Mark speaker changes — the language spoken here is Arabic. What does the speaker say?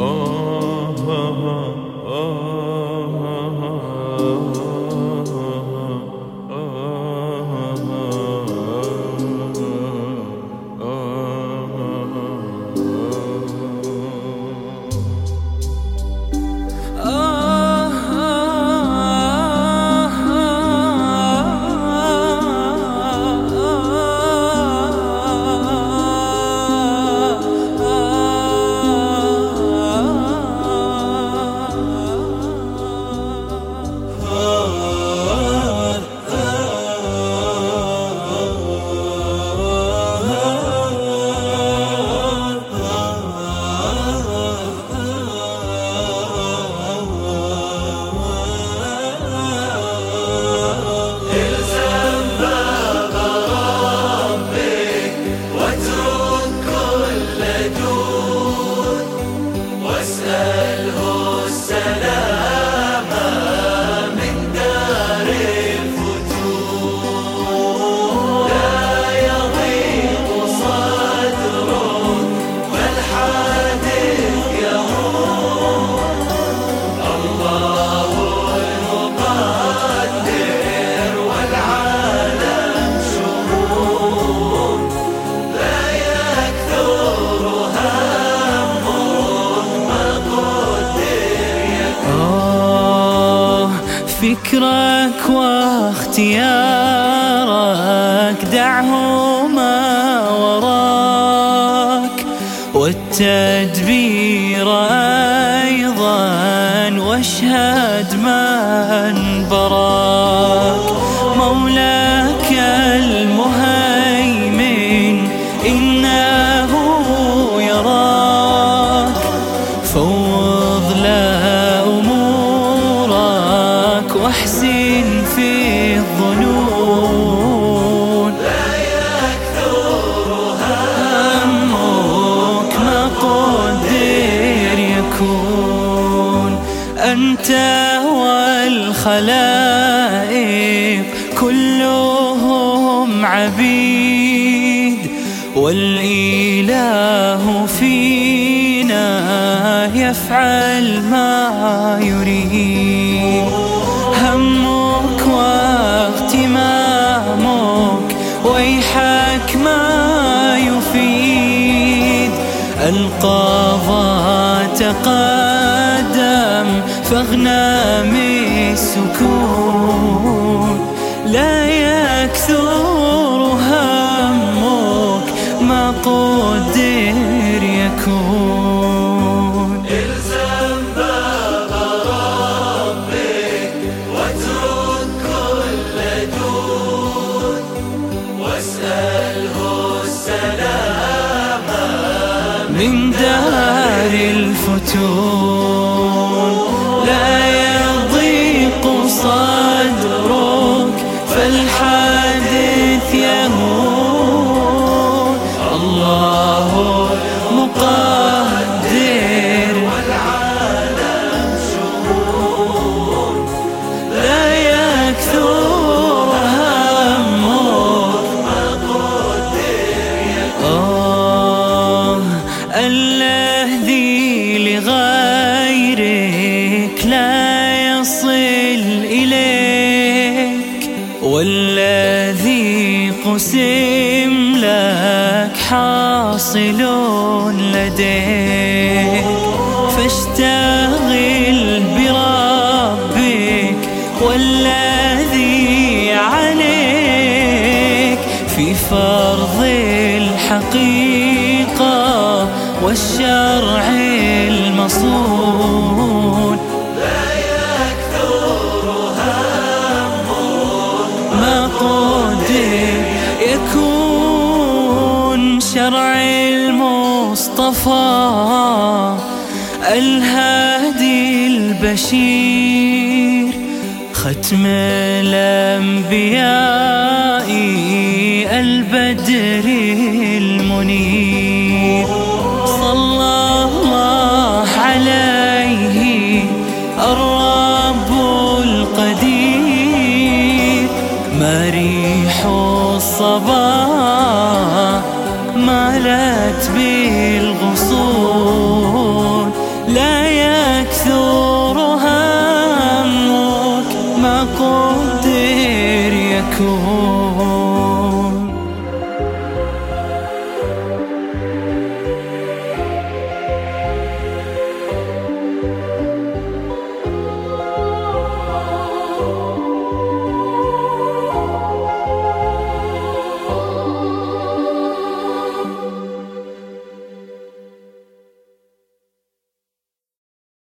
Speaker 1: oh. oh, oh. له السلام فكرك واختيارك دعهما وراك. والتدبير أيضا واشهد من براك. واحسن في الظنون.
Speaker 2: لا يكثر
Speaker 1: همك ما قدر يكون. أنت والخلائق كلهم عبيد. والإله فينا يفعل ما يريد. القضاء تقدم فاغنم السكون. لا يكثر همك ما قدر يكون. من دار الفتون قسم لك حاصل لديك. فاشتغل بربك والذي عليك. في فرض الحقيقة والشرع المصون المصطفى الهادي البشير ختم الأنبياء البدر المنير. صلى الله عليه الرب القدير ما ريح go.